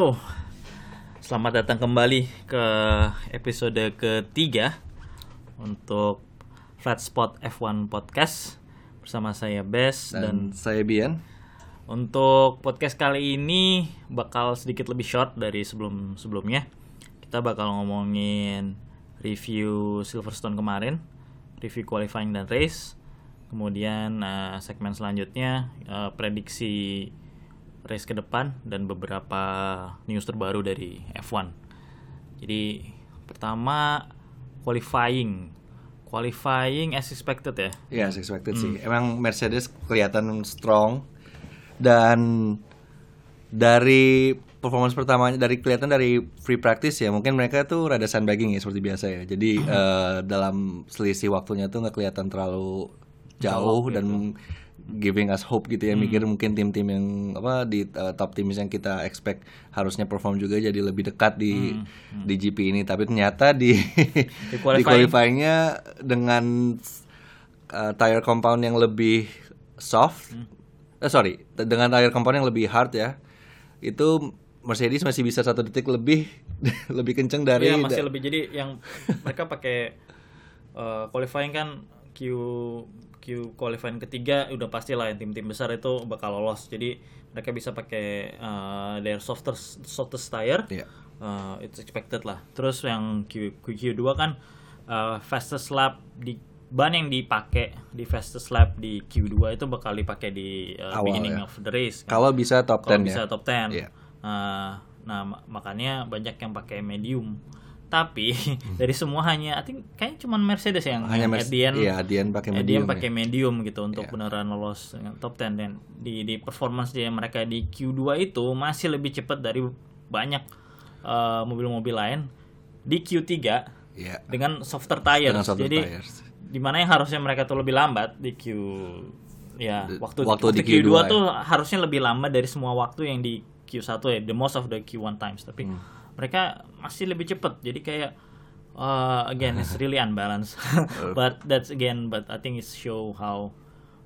Hello, selamat datang kembali ke episode ketiga untuk Flat Spot F1 Podcast bersama saya Bes dan, dan saya Bian. Untuk podcast kali ini bakal sedikit lebih short dari sebelum sebelumnya. Kita bakal ngomongin review Silverstone kemarin, review qualifying dan race. Kemudian uh, segmen selanjutnya uh, prediksi race ke depan dan beberapa news terbaru dari F1. Jadi pertama qualifying. Qualifying as expected ya. Ya, as expected hmm. sih. Emang Mercedes kelihatan strong dan dari performance pertamanya dari kelihatan dari free practice ya mungkin mereka tuh rada sandbagging ya seperti biasa ya jadi uh, dalam selisih waktunya tuh nggak kelihatan terlalu jauh, jauh dan gitu. Giving us hope gitu ya hmm. mikir mungkin tim-tim yang apa di uh, top tim yang kita expect harusnya perform juga jadi lebih dekat di hmm. Hmm. di GP ini tapi ternyata di di, qualifying. di qualifyingnya dengan uh, tire compound yang lebih soft hmm eh, sorry dengan tire compound yang lebih hard ya itu Mercedes masih bisa satu detik lebih lebih kenceng dari iya, masih lebih jadi yang mereka pakai uh, qualifying kan Q Q qualifying ketiga udah pasti lah yang tim-tim besar itu bakal lolos jadi mereka bisa pakai uh, their softest softest tire yeah. uh, it's expected lah terus yang Q Q2 kan uh, fastest lap di ban yang dipakai di fastest lap di Q2 itu bakal dipakai di uh, Awal, beginning ya. of the race. Kan? Kalau bisa top Kalau 10 bisa ya. top 10. Yeah. Uh, nah, makanya banyak yang pakai medium. Tapi hmm. dari semua hanya I think kayaknya cuma Mercedes yang hanya Mer Edian iya, Edian pakai medium. Edian pakai ya. medium gitu untuk yeah. beneran lolos dengan top 10 dan di di performance dia mereka di Q2 itu masih lebih cepat dari banyak uh, mobil-mobil uh, lain di Q3 yeah. dengan softer tires. Dengan softer Jadi tires di mana yang harusnya mereka tuh lebih lambat di Q ya waktu waktu, waktu di Q2, Q2 tuh ya. harusnya lebih lambat dari semua waktu yang di Q1 ya the most of the Q1 times tapi hmm. Mereka masih lebih cepat jadi kayak uh, again it's really unbalanced but that's again but I think it show how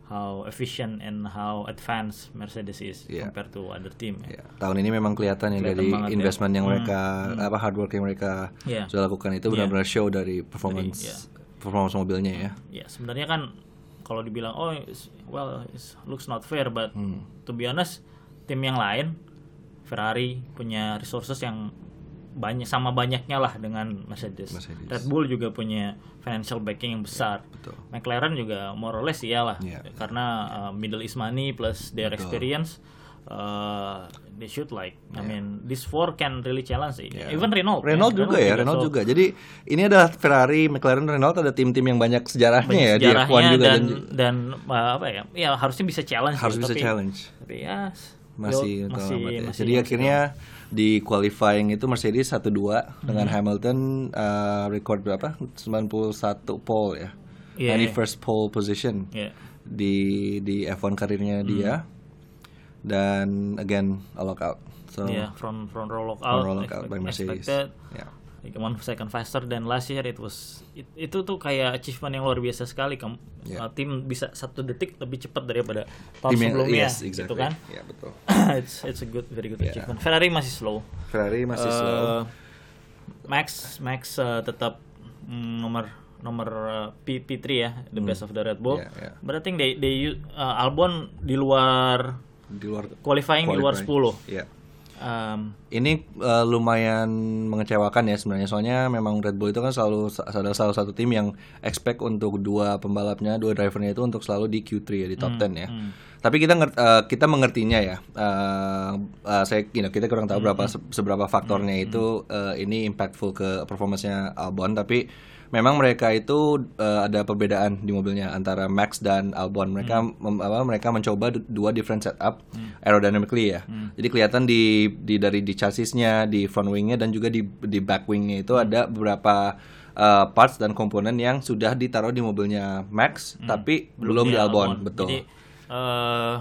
how efficient and how advanced Mercedes is yeah. compared to other team. Ya. Yeah. Tahun ini memang kelihatan ya dari investment ya. yang mereka hmm. apa hard work yang mereka yeah. sudah lakukan itu benar-benar yeah. show dari performance dari, yeah performance mobilnya ya. Ya sebenarnya kan kalau dibilang oh well it looks not fair but hmm. to be honest tim yang lain Ferrari punya resources yang banyak sama banyaknya lah dengan Mercedes. Mercedes. Red Bull juga punya financial backing yang besar. Ya, betul. McLaren juga more or less iyalah ya, karena uh, Middle East money plus their betul. experience uh, they should like yeah. I mean this four can really challenge yeah. even Renault Renault ya. juga Renault ya Renault so, juga jadi ini adalah Ferrari McLaren Renault ada tim-tim yang banyak sejarahnya banyak ya sejarahnya di F1 juga dan, dan, dan uh, apa ya ya harusnya bisa challenge harus bisa tapi, challenge tapi ya masih masih, ya. masih jadi akhirnya di qualifying itu Mercedes 1-2 hmm. dengan Hamilton uh, record berapa 91 pole ya yeah, any yeah. first pole position yeah. di di F1 karirnya hmm. dia dan again a lockout. So yeah, from from roll lockout, from lockout by Mercedes. Expected, yeah. Like one second faster than last year it was it, itu tuh kayak achievement yang luar biasa sekali kamu yeah. uh, tim bisa satu detik lebih cepat daripada tahun tim sebelumnya yes, exactly. gitu kan yeah, betul it's it's a good very good yeah. achievement Ferrari masih slow Ferrari masih uh, slow Max Max uh, tetap mm, nomor nomor uh, P P3 ya the hmm. best of the Red Bull yeah, yeah. but I think they they uh, Albon di luar di luar qualifying, qualifying. di luar 10. Iya. Um, ini uh, lumayan mengecewakan ya sebenarnya soalnya memang Red Bull itu kan selalu ada salah satu tim yang expect untuk dua pembalapnya dua drivernya itu untuk selalu di Q3 ya di top hmm, 10 ya. Hmm. Tapi kita uh, kita mengertinya ya. Uh, uh, saya you know, kita kurang tahu hmm, berapa hmm. seberapa faktornya hmm, itu uh, ini impactful ke performanya Albon tapi memang mereka itu uh, ada perbedaan di mobilnya antara Max dan Albon. Mereka hmm. mem, apa, mereka mencoba dua different setup hmm. aerodynamically ya. Hmm. Jadi kelihatan di di dari di chassisnya, di front wingnya dan juga di di back wingnya itu hmm. ada beberapa uh, parts dan komponen yang sudah ditaruh di mobilnya Max hmm. tapi belum, belum di Albon, Albon. betul. Jadi uh,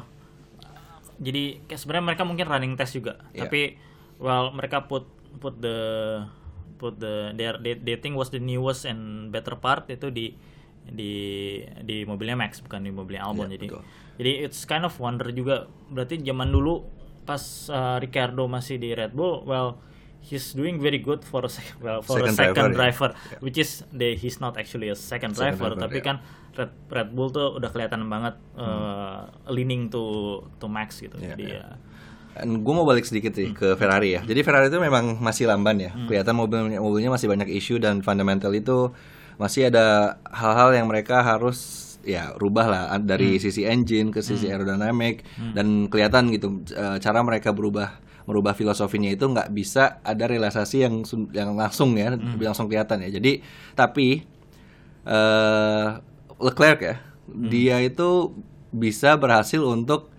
jadi sebenarnya mereka mungkin running test juga, yeah. tapi well mereka put put the put the their think was the newest and better part itu di di di mobilnya Max bukan di mobilnya Albon yeah, jadi betul. jadi it's kind of wonder juga berarti zaman dulu pas uh, Ricardo masih di Red Bull, well he's doing very good for a sec- well for Second a second driver, driver, ya. which is the, he's not actually a second, Second driver, driver, tapi ya. kan Red, Red Bull tuh udah kelihatan banget uh, leaning to to Max gitu. Ya, Jadi ya. ya. Gue mau balik sedikit sih ke Ferrari ya. Jadi Ferrari itu memang masih lamban ya. Kelihatan mobilnya mobilnya masih banyak isu dan fundamental itu masih ada hal-hal yang mereka harus ya rubah lah dari sisi engine ke sisi aerodynamic dan kelihatan gitu eh, cara mereka berubah merubah filosofinya itu nggak bisa ada realisasi yang yang langsung ya langsung kelihatan ya. Jadi tapi eh Leclerc ya dia itu bisa berhasil untuk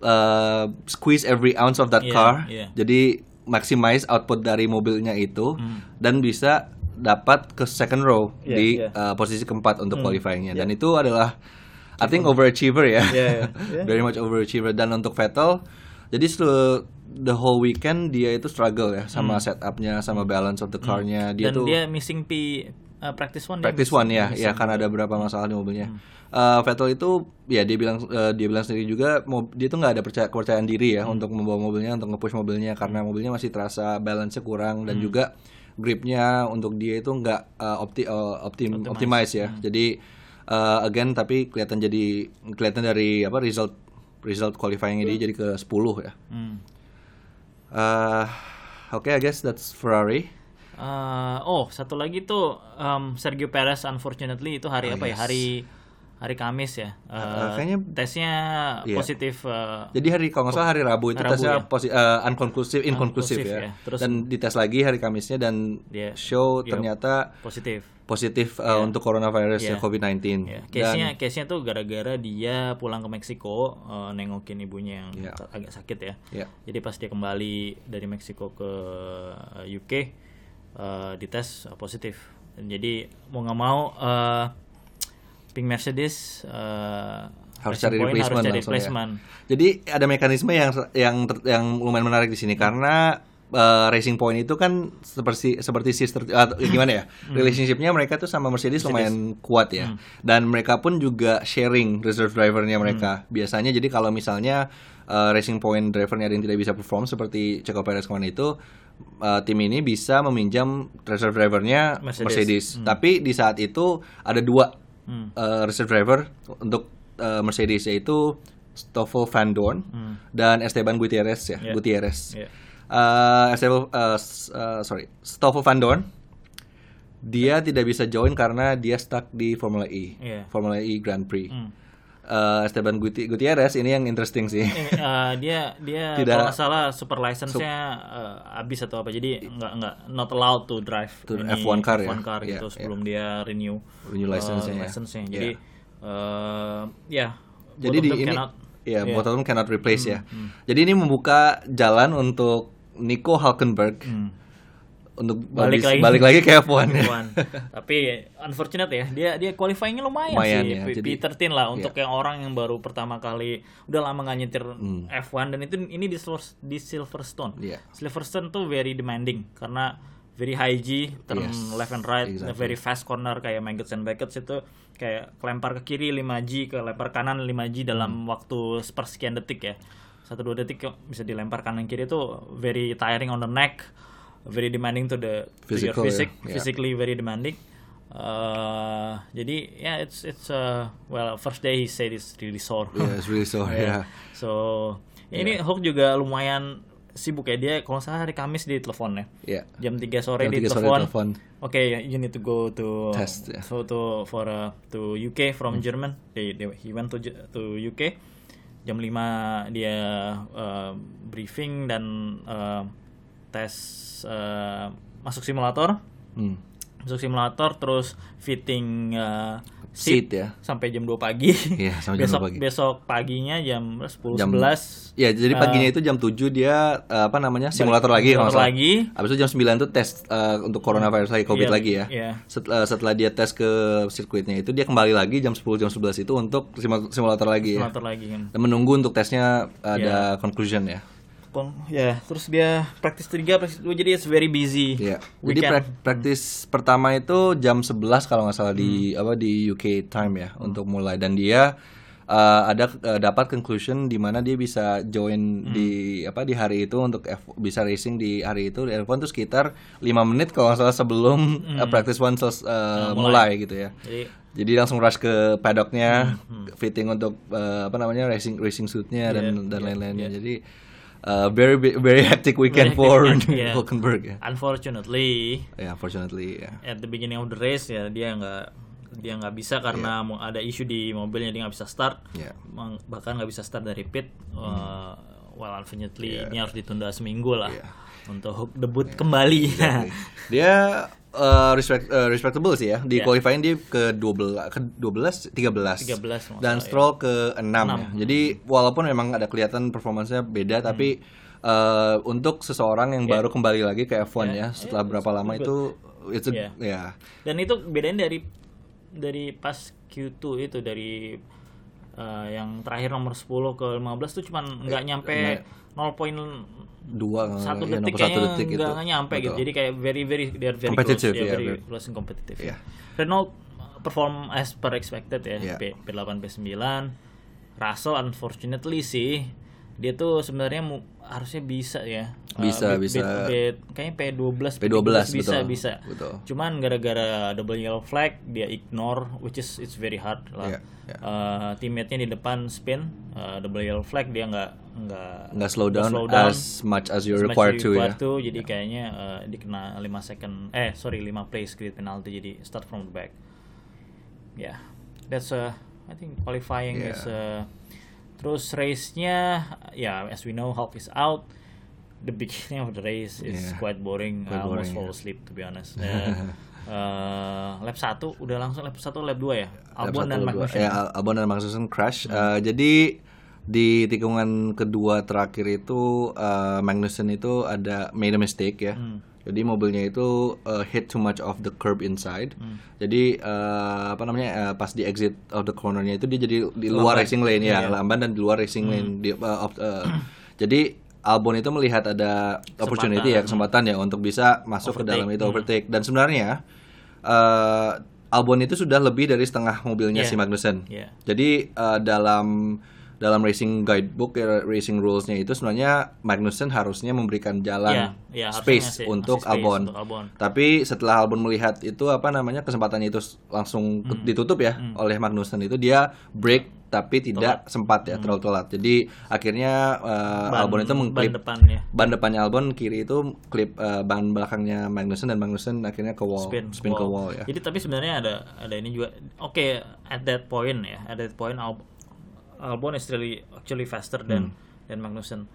uh, squeeze every ounce of that Iya, car. iya. Jadi maximize output dari mobilnya itu Hmm. dan bisa dapat ke second row Iya, di iya. uh, posisi keempat untuk qualifyingnya. Dan itu adalah I think overachiever ya. Iya, iya. Iya. Very much overachiever dan untuk Vettel jadi seluruh the whole weekend dia itu struggle ya sama setupnya sama balance of the car-nya. Dia Hmm. Dan tuh dia missing P uh, practice one. dia practice one ya, ya karena ada beberapa masalah di mobilnya. Hmm. Eh, Vettel itu ya dia bilang eh, dia bilang sendiri juga dia tuh nggak ada percaya, kepercayaan diri ya Hmm. untuk membawa mobilnya untuk nge-push mobilnya karena mobilnya masih terasa balance-nya kurang Hmm. dan juga gripnya untuk dia itu nggak eh, opti eh, optim optimize ya. Hmm. Jadi eh, again tapi kelihatan jadi kelihatan dari apa result result qualifyingnya dia jadi ke 10 ya. Hmm. Eh, Oke, I guess that's Ferrari. Uh, oh, satu lagi tuh um, Sergio Perez unfortunately itu hari Oh, apa ya? yes. Hari hari Kamis ya. Uh, Uh, kayaknya- tesnya Iya. positif uh, Jadi hari kalau nggak salah hari Rabu itu Rabu tesnya ya? posi- eh, unconclusive, inconclusive ya. ya. Terus- dan dites lagi hari Kamisnya dan Dia- show iya. ternyata positif. positif eh, untuk coronavirus ya Iya. COVID-19. Ya, Dan case-nya case-nya tuh gara-gara dia pulang ke Meksiko uh, nengokin ibunya yang ta- agak sakit ya. Iya. Jadi pas dia kembali dari Meksiko ke uh, UK uh, dites uh, positif. Jadi mau nggak mau uh, Pink Mercedes uh, harus cari Point replacement harus cari ya. replacement. Jadi ada mekanisme yang yang yang lumayan menarik di sini karena eh, Racing Point itu kan seperti seperti sister atau gimana ya? Relationshipnya mereka tuh sama Mercedes, lumayan kuat ya. Dan mereka pun juga sharing reserve drivernya mereka. Biasanya jadi kalau misalnya eh, Racing Point drivernya ada yang tidak bisa perform seperti Checo Perez kemarin itu eh, tim ini bisa meminjam reserve drivernya Mercedes. Mercedes, tapi di saat itu ada dua Hmm. uh, reserve driver untuk uh, Mercedes yaitu Stoffel Van Dorn dan Esteban Gutierrez ya, Hmm. Yeah. Gutierrez. Yeah. Uh, Esteban, uh, uh, sorry, Stoffel Van Dorn dia tidak bisa join karena dia stuck di Formula E, Yeah. Formula E Grand Prix. Hmm. Uh, Esteban Guti- Gutierrez ini yang interesting sih. Eh, uh, dia dia Tidak- kalau nggak salah super license-nya uh, habis atau apa jadi nggak nggak not allowed to drive To ini F1 car ya? F1 car Iya, gitu iya. sebelum dia renew Renew uh, license-nya ya. license-nya. Iya. jadi uh, ya Jadi both of di ini cannot- ya yeah. them cannot replace ya. Hmm, Jadi ini membuka jalan untuk Nico Hulkenberg Hmm. Untuk Balik lagi. balik lagi ke F1 ya. F1. Tapi unfortunate ya, dia dia qualifyingnya lumayan, Lumayan sih. ya, P- jadi- P13 lah untuk yang orang yang baru pertama kali udah lama nggak nyetir Hmm. F1 dan itu ini di di Silverstone. Iya. Silverstone tuh very demanding karena very high G, turn Yes, left and right, exactly. very fast corner kayak Maggots and Beckett's itu kayak kelempar ke kiri 5G, ke lempar kanan 5G dalam Hmm. waktu sepersekian detik ya. Satu dua detik bisa dilempar kanan kiri itu very tiring on the neck, very demanding to the to your Physical physic, yeah. physically very demanding. Uh, jadi ya yeah, it's it's uh, well first day he said it's really sore. Yeah, it's really so. Yeah. So ya ini Hulk juga lumayan sibuk ya dia kalau salah hari Kamis di telepon ya. Yeah. Jam 3 sore Jam di 3 sore telepon. Oke, you need to go to Test, ya. so to for uh, to UK from Hmm. German. They, they, he went to to UK. Jam 5 dia uh, briefing dan uh, tes uh, masuk simulator. Hmm. Masuk simulator terus fitting uh, Seat seat, ya. sampai jam 2 pagi. Iya, sampai jam 2 besok pagi. besok paginya jam 10 Jam 11 Ya, jadi paginya itu jam 7 dia eh, apa namanya? simulator lagi kalau nggak simulator lagi. Habis itu jam 9 tuh tes eh, untuk coronavirus lagi, Covid Iya, lagi ya. iya. Setelah, setelah dia tes ke sirkuitnya itu dia kembali lagi jam 10 jam 11 itu untuk simulator, simulator lagi ya. simulator lagi kan. Dan menunggu untuk tesnya ada Iya. conclusion ya. Kon- ya terus dia praktis tiga praktis dua jadi it's very busy Iya. Jadi prak- praktis pertama itu jam 11 kalau nggak salah di Hmm. apa di UK time ya untuk mulai dan dia uh, ada uh, dapat conclusion di mana dia bisa join Hmm. di apa di hari itu untuk F, bisa racing di hari itu di F1 tuh sekitar 5 menit kalau nggak salah sebelum uh, practice one uh, mulai. gitu ya. Jadi Jadi langsung rush ke paddocknya, Hmm, fitting untuk uh, apa namanya racing racing suitnya dan Iya, dan lain-lainnya. Jadi uh, very very hectic weekend hectic for iya. Hulkenberg ya. unfortunately Ya, unfortunately ya. at the beginning of the race ya dia nggak dia nggak bisa karena mau ada isu di mobilnya dia nggak bisa start. Mang- bahkan nggak bisa start dari pit Uh, well unfortunately ini harus ditunda seminggu lah Iya. Untuk debut kembali Dia uh, respect, uh, respectable sih ya. Di Iya. qualifying dia ke 12 ke 12 13. 13 dan Stroll ke 6 ya. Jadi walaupun memang ada kelihatan performansnya beda tapi uh, untuk seseorang yang baru kembali lagi ke F1 ya setelah berapa lama itu itu Iya. ya. dan itu bedain dari dari pas Q2 itu dari uh, yang terakhir nomor 10 ke 15 tuh cuman nggak nyampe 0.1 Dua satu ya, detik kayaknya detik nggak itu. nggak nyampe gitu Betul. jadi kayak very very they are very Competitive, close, yeah, yeah, very very- close and competitive Iya. Renault perform as per expected ya Iya. P, P8 P9 Russell unfortunately sih dia tuh sebenarnya harusnya bisa ya Bisa, Uh, bisa. Kayaknya P12 P12, bisa betul, bisa betul. cuman gara-gara double yellow flag dia ignore which is it's very hard lah Iya, iya. Uh, teammate-nya di depan spin uh, double yellow flag dia nggak nggak nggak slow down, slow down as much as you're as much required you to ya. to, jadi kayaknya uh, dikena 5 second eh sorry 5 place grid penalty jadi start from the back ya yeah, that's uh, I think qualifying Yeah. is uh, terus race-nya ya as we know Hulk is out the beginning of the race is Yeah. quite boring Quite I almost boring, fall yeah. asleep to be honest Uh, uh, lap 1 udah langsung lap 1 lap 2 ya Albon dan. Magnussen Ya, Al- Albon dan Magnussen crash. Hmm. Uh, jadi di tikungan kedua terakhir itu uh, Magnussen itu ada made a mistake ya. Hmm. Jadi mobilnya itu uh, hit too much of the curb inside. Hmm. Jadi uh, apa namanya uh, pas di exit of the cornernya itu dia jadi di luar racing lane ya, Iya. lamban dan di luar racing Hmm. lane. Di, uh, of- uh, jadi Albon itu melihat ada opportunity ya kesempatan ya untuk bisa masuk ke dalam itu Hmm. overtake dan sebenarnya uh, Albon itu sudah lebih dari setengah mobilnya Yeah. si Magnussen. Yeah. Jadi uh, dalam dalam racing guidebook ya, racing rulesnya itu sebenarnya Magnussen harusnya memberikan jalan Iya, iya, harusnya space ngasih- untuk space Albon. untuk Albon. Tapi setelah Albon melihat itu apa namanya kesempatannya itu langsung Hmm. ke- ditutup ya oleh Magnussen itu dia break tapi tidak sempat ya terlalu telat. Jadi akhirnya uh, Hmm. Ban- Albon itu ban mengklip depannya. ban depannya Albon kiri itu klip uh, ban belakangnya Magnussen dan Magnussen akhirnya ke wall spin, spin ke wall ya. Jadi tapi sebenarnya ada ada ini juga. Oke, at that point ya, at that point Al- Albon is really actually faster than dan Magnussen.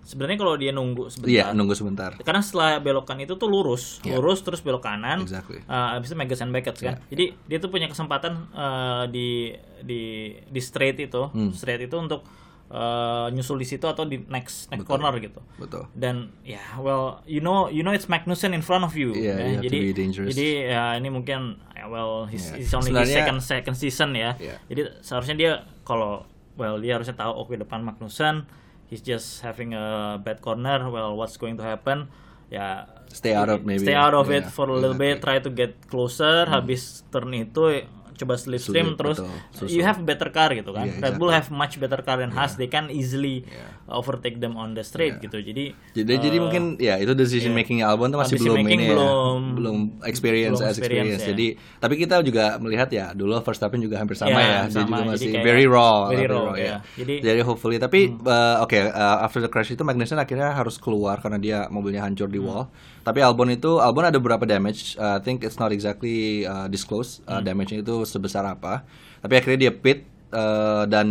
Sebenarnya kalau dia nunggu sebentar. Hmm. Iya, nunggu sebentar. Karena setelah belokan itu tuh lurus, lurus terus belok kanan. Exactly. Uh, abis itu Magnussen Beckett kan. Jadi dia tuh punya kesempatan uh, di di di straight itu, Hmm. straight itu untuk uh, nyusul di situ atau di next next corner gitu Betul. dan ya well you know you know it's Magnussen in front of you Yeah, ya. you have to jadi be dangerous. jadi ya ini mungkin ya, well he's, Yeah. he's only his second second season ya Yeah. jadi seharusnya dia kalau well dia harusnya tahu oke depan Magnussen he's just having a bad corner. Well what's going to happen? Ya Stay out of maybe. stay out of it Yeah, for a little bit try to get closer. Habis turn itu coba slipstream Sulit, terus betul. You have better car gitu kan Yeah, Red Bull have much better car than Haas they can easily Yeah. overtake them on the straight gitu jadi Jadi jadi uh, mungkin ya itu decision making Albon tuh masih Decision belum ini ya. belum- belum experience belum as experience, experience. ya. Jadi tapi kita juga melihat ya dulu Verstappen juga hampir sama Ya, ya. Dia sama. juga Jadi masih very raw, very raw, ya. Jadi- Jadi hopefully tapi uh, oke uh, after the crash itu Magnussen akhirnya harus keluar karena dia mobilnya hancur di Hmm. wall. Tapi Albon itu Albon ada beberapa damage. Uh, I think it's not exactly uh, disclosed uh, Hmm. damage-nya itu sebesar apa. Tapi akhirnya dia pit uh, dan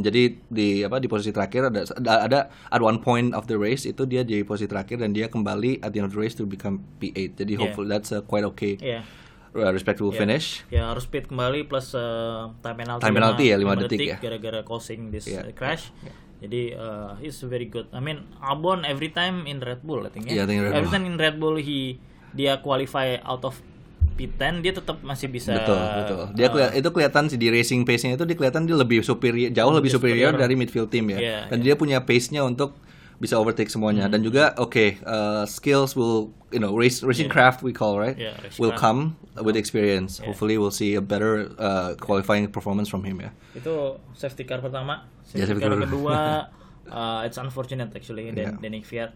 jadi di apa di posisi terakhir ada ada at one point of the race itu dia di posisi terakhir dan dia kembali at the end of the race to become P8 jadi Yeah. hopefully that's a quite okay ya uh, respectable finish ya harus speed kembali plus uh, time penalty Time penalty ya, lima lima detik ya. gara-gara causing this Yeah, uh, crash jadi uh, he's very good. I mean Albon every time in Red Bull I think ya. Yeah, I think Red every Bull. time in Red Bull he dia qualify out of P10 dia tetap masih bisa betul betul. Dia uh, keli- itu kelihatan sih di racing pace-nya itu dia kelihatan dia lebih superior jauh lebih superior superior. dari midfield team ya. Yeah, dan dia punya pace-nya untuk bisa overtake Hmm. semuanya dan juga oke uh, skills will you know race, racing craft we call right Yeah, will craft. come with experience hopefully we'll see a better uh, qualifying performance from him ya itu safety car pertama safety safety car car. kedua uh, it's unfortunate actually dan Yeah. Danny Kvyat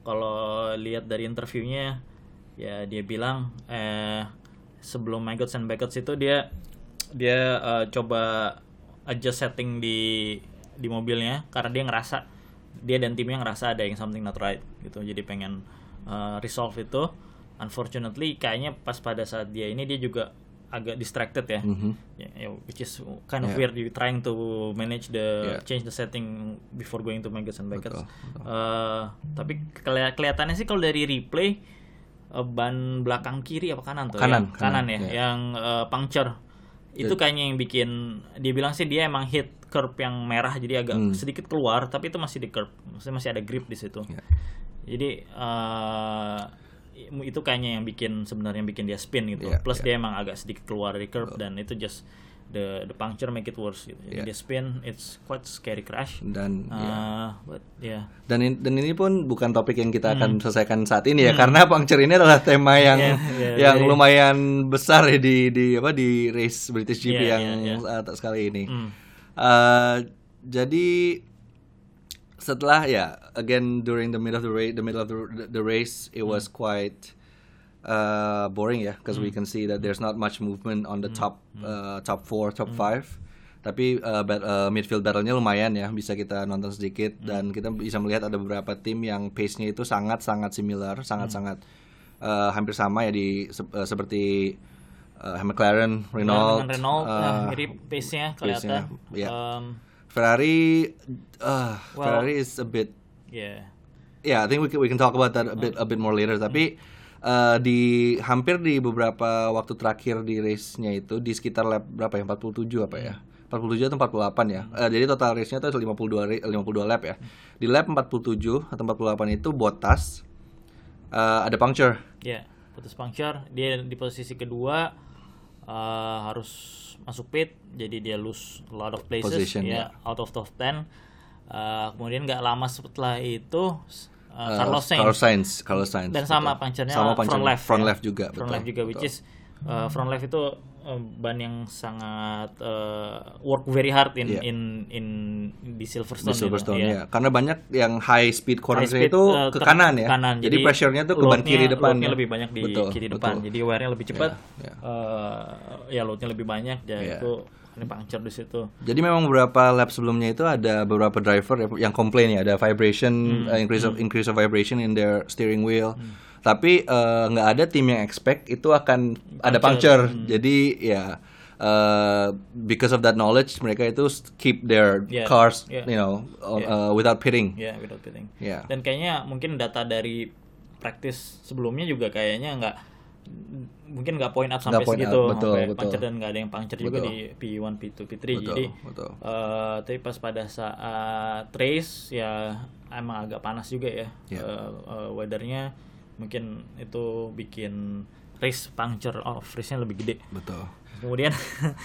kalau lihat dari interviewnya ya dia bilang eh sebelum Maggots and Baggots itu dia dia uh, coba adjust setting di di mobilnya karena dia ngerasa dia dan timnya ngerasa ada yang something not right gitu jadi pengen uh, resolve itu unfortunately kayaknya pas pada saat dia ini dia juga agak distracted ya Ya, ya, which is kind of Yeah. weird you trying to manage the Yeah. change the setting before going to Maggots and Baggots Betul, Eh, tapi keli- kelihatannya sih kalau dari replay eh, ban belakang kiri apa kanan tuh Kanan, ya? kanan, kanan, ya ya. yang eh, puncture itu kayaknya yang bikin dia bilang sih dia emang hit curb yang merah jadi agak Hmm. sedikit keluar tapi itu masih di curb maksudnya masih ada grip di situ Ya. jadi eh, itu kayaknya yang bikin sebenarnya yang bikin dia spin gitu Ya, plus ya. dia emang agak sedikit keluar dari curb dan itu just the the puncture make it worse gitu jadi Ya. dia spin it's quite scary crash dan. Uh, but yeah. dan in- dan ini pun bukan topik yang kita akan selesaikan saat ini ya karena puncture ini adalah tema yang Hmm. Yeah, yeah, yang very- lumayan besar ya di di apa di race British GP Yeah, yang yeah, uh, tak sekali ini. Hmm. Uh, jadi setelah ya again during the middle of the race the middle of the, the, the race it was quite uh, boring ya because we can see that there's not much movement on the top uh, top four top five. Tapi uh, bat- uh, midfield battle-nya lumayan ya bisa kita nonton sedikit. Dan kita bisa melihat ada beberapa tim yang pace-nya itu sangat sangat similar sangat sangat uh, hampir sama ya di se- uh, seperti uh, McLaren Renault dengan Renault uh, nah, mirip pace-nya kelihatan. pace-nya, ya. Um, Ferrari uh, Well- Ferrari is a bit yeah. yeah I think we can, we can talk about that a bit a bit more later. Tapi uh, di hampir di beberapa waktu terakhir di race-nya itu di sekitar lap berapa ya 47 apa ya 47 atau 48 ya Eh, jadi total race-nya itu 52 ra- 52 lap ya di lap 47 atau 48 itu Bottas uh, ada puncture Ya, putus puncture. Dia di posisi kedua uh, harus masuk pit, jadi dia lose a lot of places, Position, ya, ya. out of top 10. Uh, kemudian nggak lama setelah itu uh, Uh, Carlos Sainz Carlos Sainz Carlos Sainz dan sama betul. puncture-nya sama front puncture left, front ya. left juga front betul, left juga, which betul. is uh, front left itu uh, ban yang sangat uh, work very hard in Iya. in in di Silverstone, di Silverstone gitu, ya. Karena banyak yang high speed corner High speed, itu uh, ke kanan ya. kanan. Jadi, pressure-nya tuh ke ban kiri depan. load-nya ya. lebih banyak di Betul, kiri betul. depan. Jadi wear-nya lebih cepat. ya. Eh, ya load-nya lebih banyak ya Iya. itu ini puncture di situ. Jadi memang beberapa lap sebelumnya itu ada beberapa driver ya- yang komplain ya ada vibration Hmm, uh, increase of increase of vibration in their steering wheel. Tapi uh, nggak ada tim yang expect itu akan ada puncture. Hmm. Jadi ya uh, because of that knowledge mereka itu keep their Yeah, cars yeah. you know on- uh, without pitting. Ya, without pitting. Ya. Dan kayaknya mungkin data dari practice sebelumnya juga kayaknya nggak mungkin nggak point up sampai Nggak point segitu up, betul, sampai betul. dan nggak ada yang puncture juga di P1, P2, P3. Betul, Jadi betul. eh, tapi pas pada saat race ya emang agak panas juga ya Ya. Eh, eh, weathernya mungkin itu bikin race puncture of race-nya lebih gede. Betul. Kemudian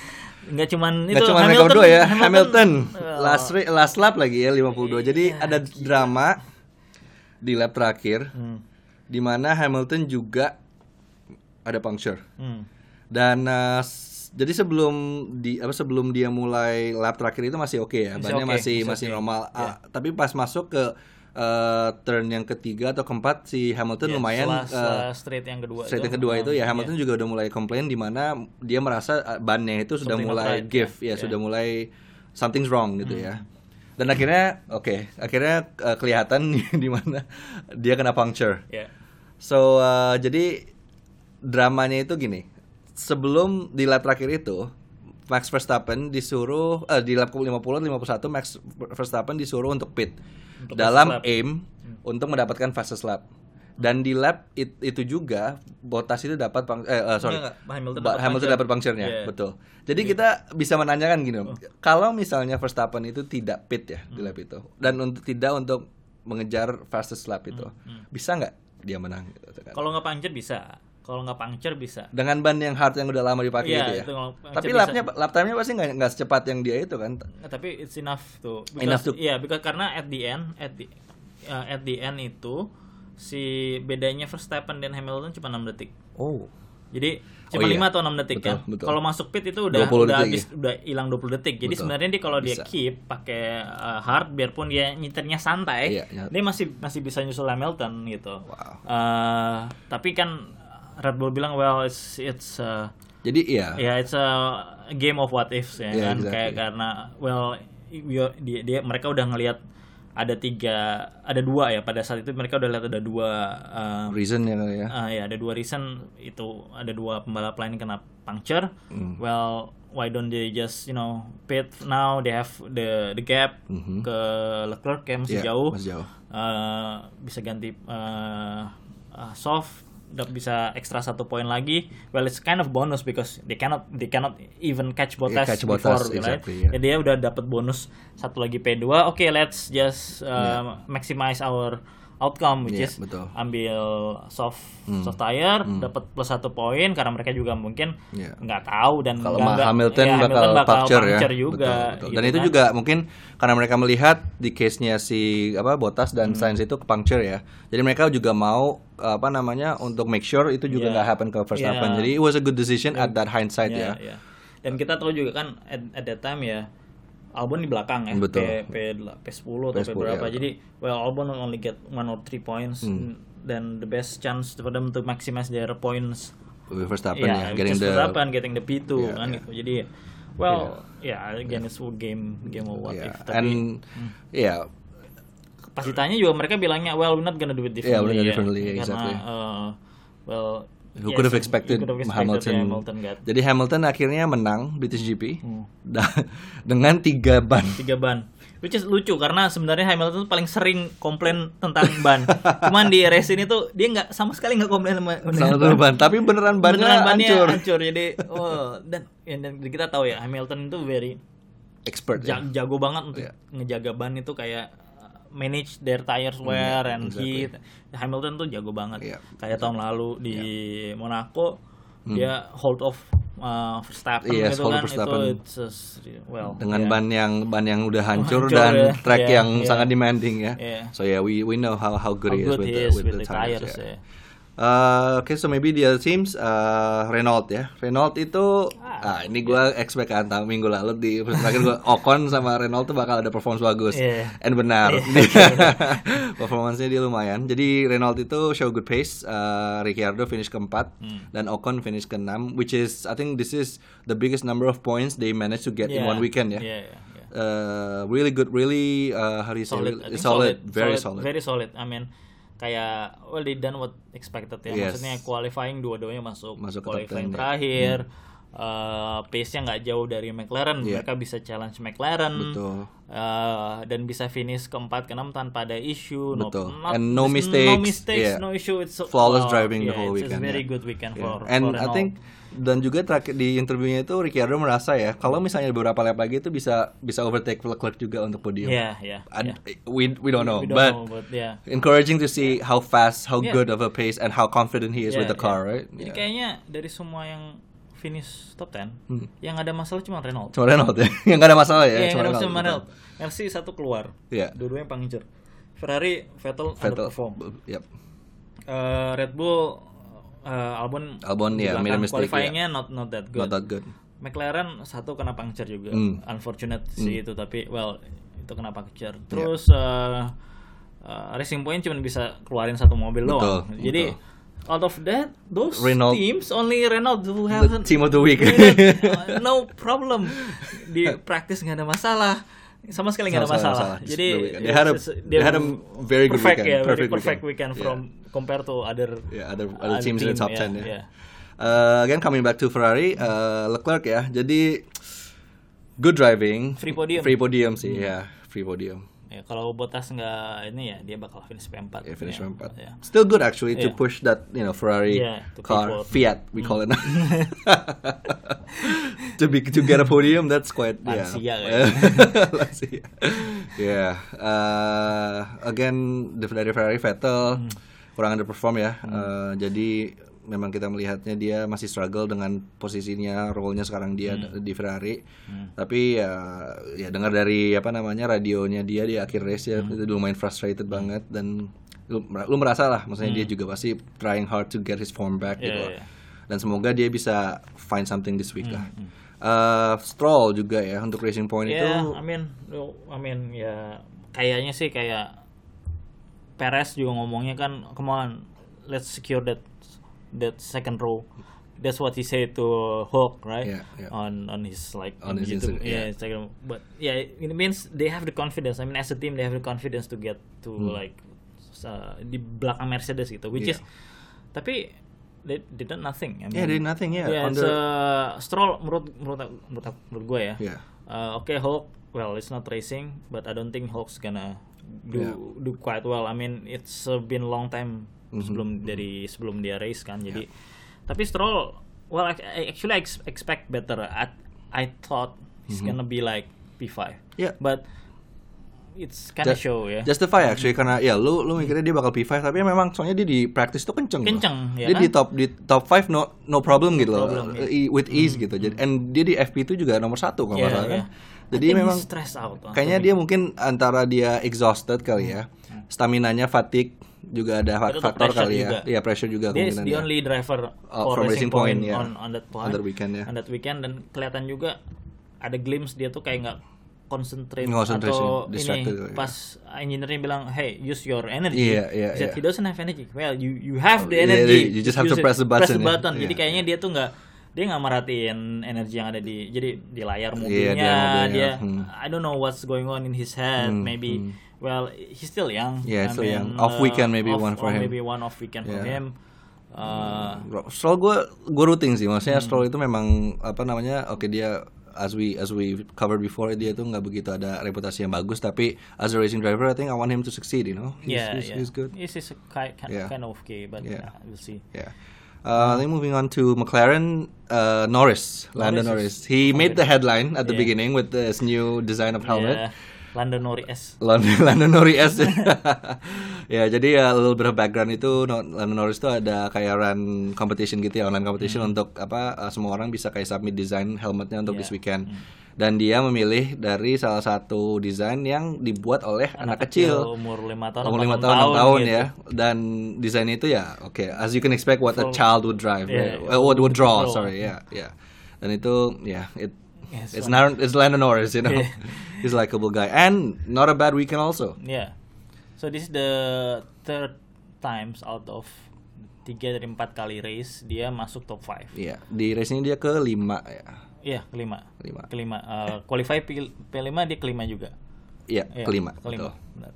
nggak cuman Nggak itu cuma mereka Hamilton, ya, Hamilton, eh, last last lap lagi ya 52. Jadi ada drama di lap terakhir hmm, di mana Hamilton juga ada puncture. hmm. Dan uh, jadi sebelum di apa sebelum dia mulai lap terakhir itu masih oke ya, Masih bannya oke, masih masih oke. normal. Ah, tapi pas masuk ke uh, turn yang ketiga atau keempat si Hamilton Ya, lumayan setelah, uh, setelah straight yang kedua straight itu, yang kedua itu ya eh, Hamilton juga udah mulai komplain di mana dia merasa uh, bannya itu sudah Something mulai give ya. ya, Ya. sudah mulai something's wrong gitu ya. Dan akhirnya oke, akhirnya uh, kelihatan di mana dia kena puncture. ya. So uh, jadi dramanya itu gini. Sebelum di lap terakhir itu Max Verstappen disuruh eh, di lap ke 50 51 Max Verstappen disuruh untuk pit Untuk dalam aim untuk mendapatkan fastest lap. Dan di lap it- itu juga Bottas itu dapat pang- eh, eh, sorry. Hamilton dapat Hamilton dapat puncture-nya, Iya. betul. Jadi kita bisa menanyakan gini, kalau misalnya Verstappen itu tidak pit ya di lap itu dan untuk tidak untuk mengejar fastest lap itu, bisa nggak dia menang? Gitu, kan? Kalau nggak puncture bisa. Kalau nggak puncture bisa. dengan ban yang hard yang udah lama dipakai Iya, itu ya. itu Tapi lapnya lap time-nya pasti nggak nggak secepat yang dia itu kan. Nah, tapi it's enough tuh. Enough to- Iya, because karena at the end, at the uh, at the end itu si bedanya Verstappen dan Hamilton cuma 6 detik. Oh. Jadi Oh cuma iya. 5 atau 6 detik Betul, kan. betul. Kalau masuk pit itu udah 20 udah detik habis ya. udah hilang 20 detik. Jadi sebenarnya dia kalau dia keep pakai uh, hard biarpun dia nyetirnya santai, Iya, iya. dia masih masih bisa nyusul Hamilton gitu. Wow. Uh, tapi kan Red Bull bilang well it's it's uh, Jadi iya. ya it's a game of what ifs ya Yeah, kan exactly. kayak karena well we- dia, dia mereka udah ngelihat ada tiga ada dua ya pada saat itu mereka udah lihat ada dua uh, Reason ya ya. Ah, ya ada dua reason itu ada dua pembalap lain kena puncture. Hmm. Well, why don't they just you know pit now? They have the the gap ke Leclerc yang masih. Iya, jauh. masih jauh. Eh, bisa ganti eh, eh, soft dapat bisa ekstra satu poin lagi. Well, it's kind of bonus because they cannot they cannot even catch Bottas Yeah, catch before, Bottas, right? exactly, yeah. Ya, dia udah dapat bonus satu lagi P2. Oke, let's just uh, maximize our outcome which Yeah, is betul. ambil soft soft tire dapat plus satu poin karena mereka juga mungkin Yeah. nggak tahu dan Kalau nggak- Hamilton, ya, bakal, puncture ya. puncture juga Betul, betul. gitu Dan itu kan. juga mungkin karena mereka melihat di case-nya si apa Bottas dan Hmm. Sainz itu ke puncture ya. Jadi mereka juga mau apa namanya untuk make sure itu juga Yeah. nggak happen ke Verstappen. Yeah. Jadi it was a good decision at that hindsight ya. ya. Dan kita tahu juga kan at, at that time ya Albon di belakang ya, Betul. P, P, P10 atau P10, P berapa. ya, Jadi well Albon only get one or three points Hmm. dan the best chance for them to maximize their points With Verstappen ya, ya, getting the Verstappen, getting the P2 Yeah, kan yeah. gitu. Jadi well ya again it's a game game of what yeah. if tapi and yeah, pas ditanya juga mereka bilangnya well we're not gonna do it Yeah, we're differently gonna ya. differently, karena exactly. uh, well who yes, could have expected, could have expected Hamilton. ya, Hamilton got Jadi Hamilton akhirnya menang British GP Hmm. dengan tiga ban. tiga ban which is lucu karena sebenarnya Hamilton tuh paling sering komplain tentang ban cuman di race ini tuh dia nggak sama sekali nggak komplain sama Sama dengan satu ban, tapi beneran bannya beneran bannya hancur. hancur jadi oh, dan, ya, dan kita tahu ya Hamilton itu very Expert ya. ja- jago banget untuk Iya. ngejaga ban itu kayak manage their tires wear and exactly. heat Hamilton tuh jago banget Iya. kayak tahun lalu di Monaco dia hold off uh, Verstappen Hmm. Yes, gitu hold kan Verstappen. itu it's just, well dengan ya. ban yang ban yang udah hancur, hancur dan ya. track Yeah, yang yeah. sangat demanding ya. Yeah. So yeah, we we know how how good how he is good with he the, is with, with the, the tires. tires yeah. ya. Uh, Oke, so maybe the other teams uh, Renault ya. Renault itu ah, ini gua expect kan tahun minggu lalu di terakhir gua Ocon sama Renault tuh bakal ada performance bagus. Iya. And benar. Performancenya dia lumayan. Jadi Renault itu show good pace. Uh, Ricciardo finish keempat Hmm. dan Ocon finish keenam, which is I think this is the biggest number of points they managed to get in Yeah. one weekend ya. Yeah, yeah, yeah. Uh, really good, really uh, how do you say? solid, Really- think solid, very solid. very solid. I mean, kayak well they done what expected ya. Yes. Maksudnya qualifying dua-duanya masuk, Masuk qualifying 10, ya. Uh, pace-nya nggak jauh dari McLaren, Iya. mereka bisa challenge McLaren. Betul. Uh, dan bisa finish keempat keenam tanpa ada issue, Betul. not, And no mistakes, no mistakes, yeah. no issue. It's so- Flawless oh, driving the yeah, whole it's weekend, a very yeah. good weekend Yeah. for And for I think dan juga terakhir di interviewnya itu Ricciardo merasa ya kalau misalnya beberapa lap lagi itu bisa bisa overtake Leclerc juga untuk podium. Yeah, yeah, And yeah. We we don't know, We don't but, know, but yeah. encouraging to see how fast, how Yeah. good of a pace, and how confident he is with Yeah, the car, yeah. right? Jadi Yeah. kayaknya dari semua yang finish top 10, Hmm. yang ada masalah cuma Renault. Cuma Renault ya, yang gak ada masalah ya, Iya, cuma Renault. cuma. Renault. Mercy satu keluar. Iya. Dua-duanya puncture. Ferrari, Vettel, Vettel, underperform. yep. Eh, Red Bull, eh, Albon, Albon, ya, made mistake, Qualifyingnya not not that good. Not that good. McLaren satu kena puncture juga. Hmm. Unfortunate sih itu tapi well itu kena Iya. puncture. Terus eh, eh, Racing Point cuma bisa keluarin satu mobil Betul, doang. Jadi betul. Out of that those Renault- teams only Renault who have The team of the week. Uh, no problem di practice nggak ada masalah sama sekali nggak ada masalah. masalah. Jadi. They had a- they had a very good perfect, weekend. very Perfect perfect weekend. weekend, from compare to other Yeah, other other teams in the team, top yeah, 10 ya. yeah. Uh, again coming back to Ferrari, uh, Leclerc ya. Jadi good driving, Free podium. free podium sih ya, free podium. Ya, kalau Bottas nggak ini ya dia bakal finish P4. Yeah, finish ya. P4. Ya. Still good actually to Yeah. push that you know Ferrari Yeah, to car P4. Fiat we call it to be to get a podium that's quite Lancia yeah. Lancia. yeah uh, again dari Ferrari Vettel Hmm. kurang underperform ya Uh, jadi memang kita melihatnya dia masih struggle dengan posisinya, role-nya sekarang dia di Ferrari. Tapi ya ya dengar dari apa namanya radionya dia di akhir race ya itu lumayan frustrated banget dan lu, lu merasa lah maksudnya dia juga pasti trying hard to get his form back gitu. Iya, loh. iya. Dan semoga dia bisa find something this week lah. Eh, Stroll juga ya untuk Racing Point itu Ya, I mean, I mean ya kayaknya sih kayak Perez juga ngomongnya kan, come on, let's secure that that second row. That's what he said to Hulk, right? Yeah, yeah. On on his like On his YouTube, Instagram, yeah, yeah. Instagram. But yeah, it means they have the confidence. I mean, as a team, they have the confidence to get to like uh, di belakang Mercedes gitu, which Hmm. Yeah. is tapi they, they did nothing. I Yeah, they did nothing, yeah. Yeah, On the- uh, Stroll menurut menurut menurut, menurut gue ya. Yeah. Uh, Oke Hulk, well it's not racing, but I don't think Hulk's gonna do Yeah. do quite well. I mean it's uh, been long time Mhm, sebelum dari sebelum dia race kan. Jadi tapi Stroll, well I, I actually I ex- expect better. I I thought he's Mhm. gonna be like P5. Yeah. But it's kind of show ya. Justify actually karena ya lu lu mikirnya dia bakal P5 tapi memang soalnya dia di practice tuh kenceng. loh. Kenceng, ya dia kan? di top di top 5 no no problem gitu loh. problem, ya. E- With ease gitu. Jadi and dia di FP itu juga nomor satu kalau Yeah, salah kan. yeah. Jadi I think memang he's stressed out. kayaknya dia mungkin antara dia exhausted kali ya. Stamina-nya fatigue juga ada Itu faktor kali ya. Iya pressure juga Dia is the ya. only driver Oh, for from Racing Racing Point, Point, yeah. on on that point. On that weekend, ya. On that weekend dan kelihatan juga ada glimpse dia tuh kayak nggak concentrate atau ini ya. pas engineer-nya bilang hey use your energy Iya, iya, He said, iya. he doesn't have energy well you you have the Yeah, energy you just have to use it. press the button, ya. jadi Iya. kayaknya dia tuh nggak dia nggak merhatiin energi yang ada di jadi di layar mobilnya di layar mobilnya, dia hmm. I don't know what's going on in his head maybe well he's still young Yeah, I still young. mean, Off weekend maybe off- one for or him. maybe one off weekend for Yeah. him Uh, Stroll gue gue rooting sih, maksudnya Hmm. Stroll itu memang apa namanya, oke dia as we as we covered before dia tuh nggak begitu ada reputasi yang bagus, tapi as a racing driver, I think I want him to succeed, you know, he's, yeah, he's, yeah. he's good. This is a kind, kind, Yeah. kind of okay, but Yeah. yeah, we'll see. Yeah. Uh, I think moving on to McLaren, uh, Norris, Lando Norris Norris. He made the headline at the Yeah. beginning with this new design of helmet. Yeah, Lando Norris. Lando, Lando Norris ya jadi ya a little bit of background itu Lando Norris itu ada kayak run competition gitu ya online competition Hmm. untuk apa uh, semua orang bisa kayak submit desain helmetnya untuk Yeah. this weekend Hmm. dan dia memilih dari salah satu desain yang dibuat oleh anak, kecil umur lima tahun, umur lima tahun, 6 tahun gitu. ya dan desain itu ya oke as you can expect what a Full- child would drive Yeah, right? Uh, would, would draw Draw. sorry ya ya dan itu ya it Yes, it's not it's Lando Norris you know Yeah. he's a likable guy and not a bad weekend also Yeah. So this is the third times out of tiga dari empat kali race dia masuk top 5 Iya, di race ini dia ke 5 ya. Iya kelima. Kelima. Kelima. Uh, qualify P, P5 dia kelima juga. Iya, Iya, kelima. Kelima. betul. Benar.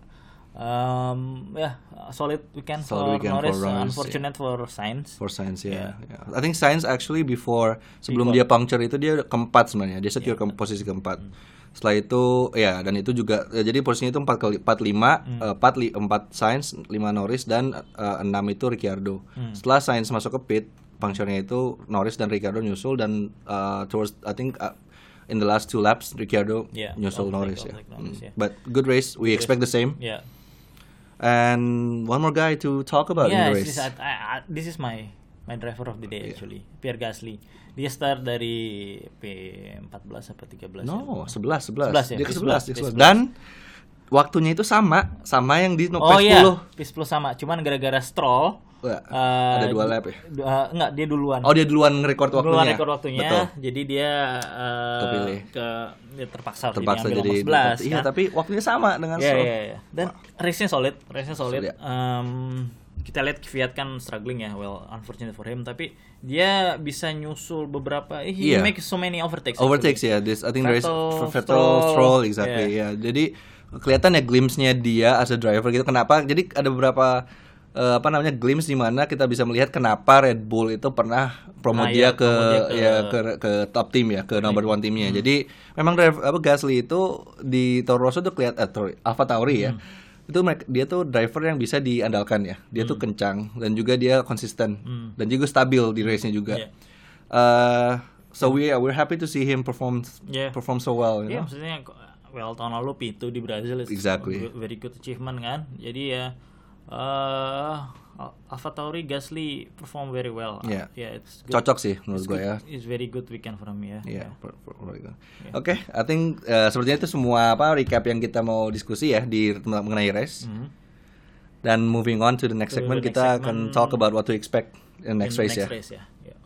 Um, ya solid weekend Solid for weekend for Norris. Norris, Unfortunate for Sainz. For Science ya. Yeah. ya. I think Science actually before sebelum Before. dia puncture itu dia keempat sebenarnya. Dia secure ke posisi keempat. Hmm. Setelah itu ya dan itu juga ya, jadi posisinya itu 4 kali 4 5 Hmm. eh, 4 li, 4 Sainz, 5 Norris dan eh, 6 itu Ricciardo. Hmm. Setelah Sainz masuk ke pit, puncture-nya itu Norris dan Ricciardo nyusul dan eh, towards I think uh, in the last two laps Ricciardo Yeah, nyusul Norris ya. Norris, Hmm. yeah. But good race. We expect the same. Ya. And one more guy to talk about in Yeah, the this race. is, I, I- this is my my driver of the day actually, Pierre Gasly. Dia start dari P14 apa 13 No, ya? 11, 11. 11 ya? Dia ke 11, P11, dia ke 11. P11. Dan waktunya itu sama, sama yang di no, Oh P10. iya, P10 sama. Cuman gara-gara Stroll Wah, eh, ada dua lap ya? eh, enggak, dia duluan. Oh, dia duluan nge-record waktunya. duluan rekor waktunya. Betul. Jadi dia eh, Kepilih. ke dia terpaksa, Terpaksa jadi, jadi ambil nomor 11 Iya, kan. tapi waktunya sama dengan Iya, Stroll. iya, iya. Dan race-nya solid, race-nya solid. Solid, ya. Em, kita lihat Kvyat kan struggling ya, well unfortunate for him, tapi dia bisa nyusul beberapa, eh, he Iya. make so many overtakes. Overtakes ya, this I think Vettel, for Vettel, Stroll, Stroll, exactly. Ya, jadi kelihatan ya glimpse-nya dia as a driver gitu. Kenapa? Jadi ada beberapa eh, apa namanya glimpse di mana kita bisa melihat kenapa Red Bull itu pernah promo Nah, dia iya, ke, promo dia ke- ya ke ke top team ya, ke number one timnya. Jadi memang driver apa Gasly itu di Toro Rosso tuh kelihatan eh, Alfa Tauri ya. Itu mereka, dia tuh driver yang bisa diandalkan ya. Dia tuh kencang dan juga dia konsisten dan juga stabil di race-nya juga. Iya. Uh, so we we're happy to see him perform Yeah. perform so well. You Iya, know? maksudnya well tahun lalu P2 di Brazil Exactly. very good achievement kan. Jadi ya eh Alfa AlphaTauri Gasly perform very well. Yeah. yeah, it's good. Cocok sih menurut gue ya. It's very good weekend for him ya. Per- per- per- Oke, I think eh, sepertinya itu semua apa recap yang kita mau diskusi ya di mengenai race. Mhm. Dan moving on to the next To segment, the next kita segment. akan talk about what to expect in the next In race ya. race ya. Oke. Oke,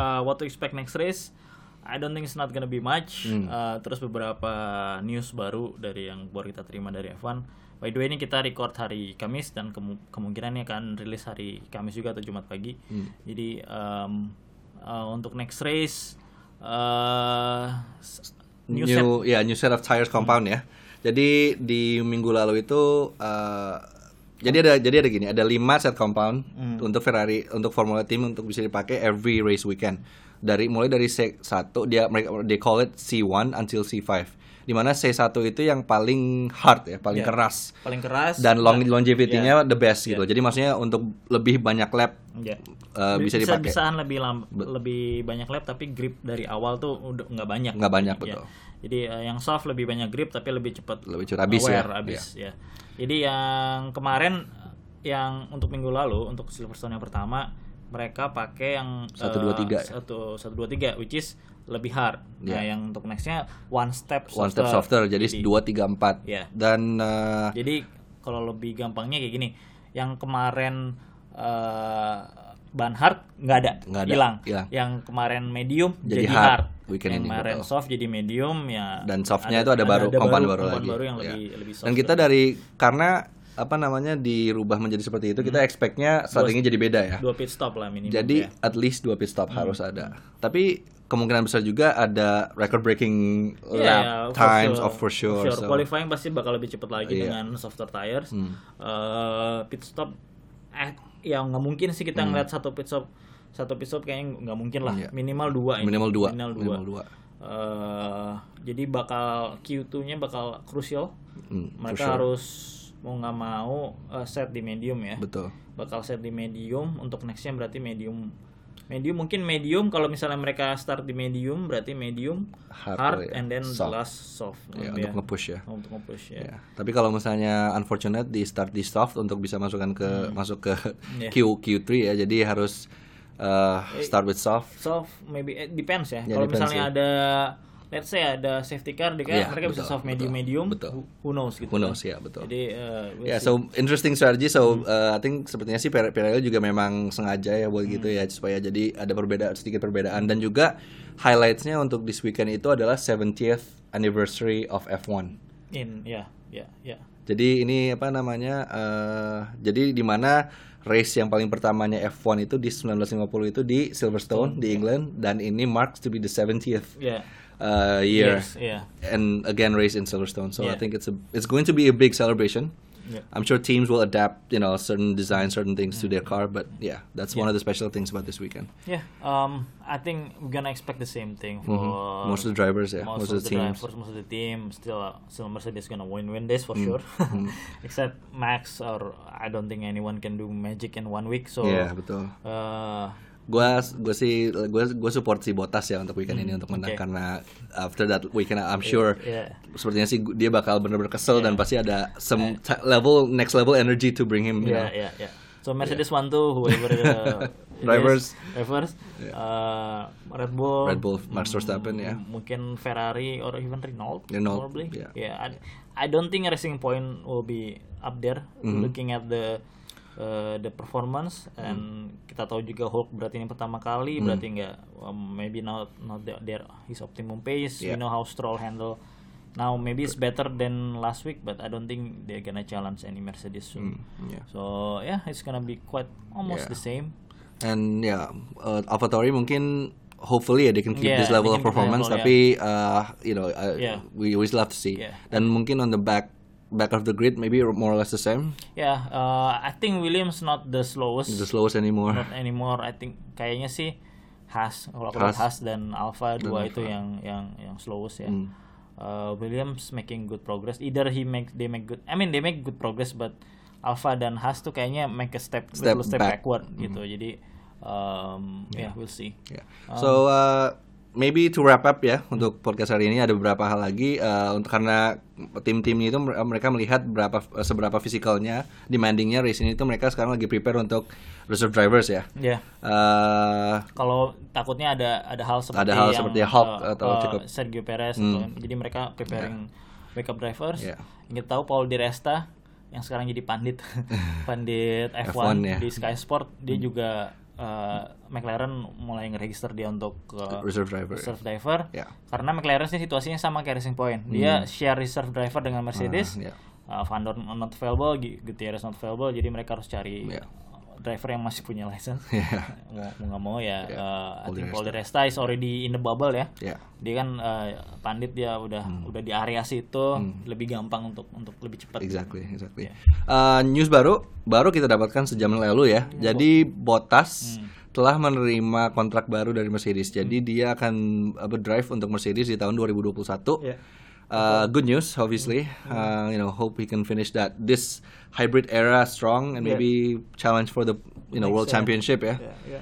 uh, what to expect next race. I don't think it's not gonna be much. Hmm. Uh, terus beberapa news baru dari yang baru kita terima dari F1. By the way ini kita record hari Kamis dan kemu- kemungkinan ini akan rilis hari Kamis juga atau Jumat pagi. Hmm. Jadi um, uh, untuk next race uh, New, new set ya new set of tires compound ya. Jadi di minggu lalu itu eh, jadi ada jadi ada gini, ada 5 set compound Hmm. untuk Ferrari untuk Formula Team untuk bisa dipakai every race weekend. Dari mulai dari C1 dia mereka they call it C1 until C5. Di mana C1 itu yang paling hard ya, paling Ya. keras paling keras dan long longevity-nya Ya. the best gitu. Jadi maksudnya untuk lebih banyak lap Ya. eh, bisa dipakai. Bisaan lebih lam- lebih banyak lap tapi grip dari awal tuh udah nggak banyak. Nggak banyak, Ya. betul. Jadi eh, yang soft lebih banyak grip tapi lebih cepat. Lebih cepat habis ya. aware, habis ya. Jadi yang kemarin yang untuk minggu lalu untuk Silverstone yang pertama mereka pakai yang Satu, dua, eh, tiga. satu satu dua tiga which is lebih hard. Nah Ya. yang untuk nextnya one step one step softer jadi 2 3 4. Ya. Dan eh, Jadi kalau lebih gampangnya kayak gini, yang kemarin eh ban hard nggak ada, Nggak ada, hilang. hilang. Yang kemarin medium Jadi jadi, hard hard. Weekend yang ini, kemarin betul. soft jadi medium ya. dan softnya itu ada, baru kompan baru, kompan lagi baru yang Ya. lebih lebih soft. dan kita dari karena apa namanya dirubah menjadi seperti itu kita expectnya strateginya jadi beda ya dua pit stop lah minimal. jadi ya. Hmm. at least dua pit stop harus ada tapi kemungkinan besar juga ada record breaking Iya, lap for times sure. of for sure, For So, Qualifying pasti bakal lebih cepat lagi Iya. dengan softer tires. Hmm. Eh, pit stop, eh, ya nggak mungkin sih kita ngeliat satu pit stop, satu stop kayaknya nggak mungkin lah. Hmm. Iya. Minimal dua. ini. minimal dua Minimal dua. minimal dua Eh, jadi bakal Q2-nya bakal krusial. Hmm, for Mereka sure. harus mau nggak mau eh, set di medium ya. betul Bakal set di medium untuk nextnya berarti medium. Medium mungkin medium kalau misalnya mereka start di medium berarti medium Hard, hard, ya. and then Soft. the last soft. ya, Ya. untuk nge-push ya Untuk nge-push ya. Ya, tapi kalau misalnya unfortunate di start di soft untuk bisa masukkan ke masuk ke Hmm. Iya. Q Q3 ya, jadi harus uh, start with soft. Soft maybe it depends ya. Ya, kalau misalnya ya. ada let's say ada safety car di Iya, mereka bisa betul, soft medium betul, medium. betul. Who, knows gitu. Who knows, kan. ya, betul. Jadi uh, we'll Ya, see. Hmm. so interesting strategy. So uh, I think sepertinya sih Pirelli juga memang sengaja ya buat gitu Hmm. ya supaya jadi ada perbedaan sedikit perbedaan dan juga highlightsnya untuk this weekend itu adalah 70th anniversary of F1. in ya ya ya. Jadi ini apa namanya? eh jadi di mana race yang paling pertamanya F1 itu di 1950 itu di Silverstone di England dan ini marks to be the 70th Ya. uh, year Yes, yeah. and again race in Silverstone. So I Yeah. think it's a it's going to be a big celebration. Yeah. I'm sure teams will adapt, you know, certain design, certain things to Mm. their car. But yeah, that's one of the special things about this weekend. Yeah, um, I think we're gonna expect the same thing for Mhm. Most of the drivers, yeah, most, of the, teams. drivers, most of the team. Still, uh, still Mercedes gonna win win this for Mm. sure. Except Max, or I don't think anyone can do magic in one week. So, Iya betul. uh, Gua gue sih gue gue support si Botas ya untuk weekend ini untuk menang oke. karena after that weekend I'm sure yeah. sepertinya sih dia bakal bener-bener kesel dan pasti ada some t- level next level energy to bring him. You yeah, know. yeah, yeah. So Mercedes one two whoever uh, it Drivers. is, drivers, uh, Red Bull, Red Bull, Max Verstappen, ya. mungkin Ferrari or even Renault, Renault, probably. yeah. Yeah, I, I don't think Racing Point will be up there. Mm-hmm. Looking at the uh, the performance and kita tahu juga Hulk berarti ini pertama kali berarti nggak um, maybe not not the, their his optimum pace. Yeah. We know how Stroll handle. Now maybe it's better than last week, but I don't think they're gonna challenge any Mercedes soon. yeah. So yeah, it's gonna be quite almost Yeah. the same. And ya uh, AlphaTauri mungkin hopefully ya they can keep Yeah, this level of performance level, tapi uh, you know uh, Yeah. we still have to see. Yeah. Dan mungkin on the back back of the grid maybe more or less the same. Yeah, uh, I think Williams not the slowest, The slowest anymore. not anymore. I think kayaknya sih Haas, kalau aku lihat Haas. Haas dan Alfa dua Alfa. itu yang yang yang slowest ya. Hmm. Uh, Williams making good progress. Either he make they make good. I mean they make good progress, but Alfa dan Haas tuh kayaknya make a step, Step little step back. Hmm. backward gitu. Jadi um, yeah. we'll see. Yeah. Um, so uh, maybe to wrap up ya untuk podcast hari ini ada beberapa hal lagi uh, untuk karena tim-tim itu mereka melihat berapa seberapa fisikalnya demandingnya race ini itu mereka sekarang lagi prepare untuk reserve drivers ya. Iya. Uh, Kalau takutnya ada ada hal seperti Ada hal yang, seperti Hulk uh, atau uh, cukup- Sergio Perez Hmm. atau- jadi mereka preparing backup drivers. Yang kita tahu Paul Di Resta yang sekarang jadi pandit pandit F1, F1 ya. di Sky Sport dia juga uh, McLaren mulai ngeregister dia untuk uh, reserve driver. reserve driver Ya. karena McLaren sih situasinya sama kayak Racing Point dia share reserve driver dengan Mercedes Hmm. Ah, ya. uh, Van Dorn not available Gu- Gutierrez not available jadi mereka harus cari Ya. Driver yang masih punya license Ya. mau mau nggak mau ya Ya, uh, I think Di Paul Di Resta is already in the bubble ya Ya. dia kan uh, pandit dia udah Hmm. udah di area situ lebih gampang untuk untuk lebih cepat Exactly, exactly. Ya. Uh, news baru, baru kita dapatkan sejam yang lalu ya. Jadi Bottas Hmm. telah menerima kontrak baru dari Mercedes. Jadi dia akan apa, drive untuk Mercedes di tahun 2021. Ya. Uh, good news, obviously. Uh, you know, hope we can finish that this hybrid era strong and Yeah. maybe challenge for the you know Next, world yeah. championship ya. Ya, ya.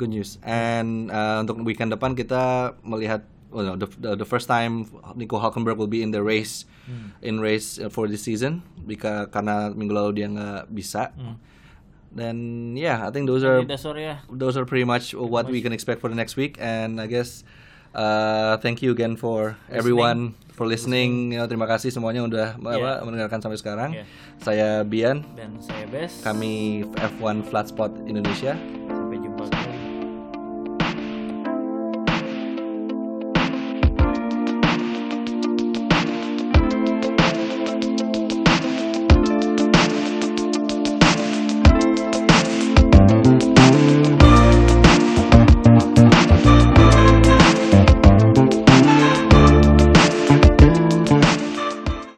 Good news. And uh, untuk weekend depan kita melihat well, no, the, the the first time Nico Hulkenberg will be in the race in race uh, for this season Bika, karena minggu lalu dia nggak bisa. Dan yeah, I think those are Jadi dasar those are pretty much what we can expect for the next week. And I guess uh, thank you again for everyone for listening. Know, terima kasih semuanya udah apa, mendengarkan sampai sekarang. Yeah. Saya Bian, dan saya Bes kami F1 Flat Spot Indonesia.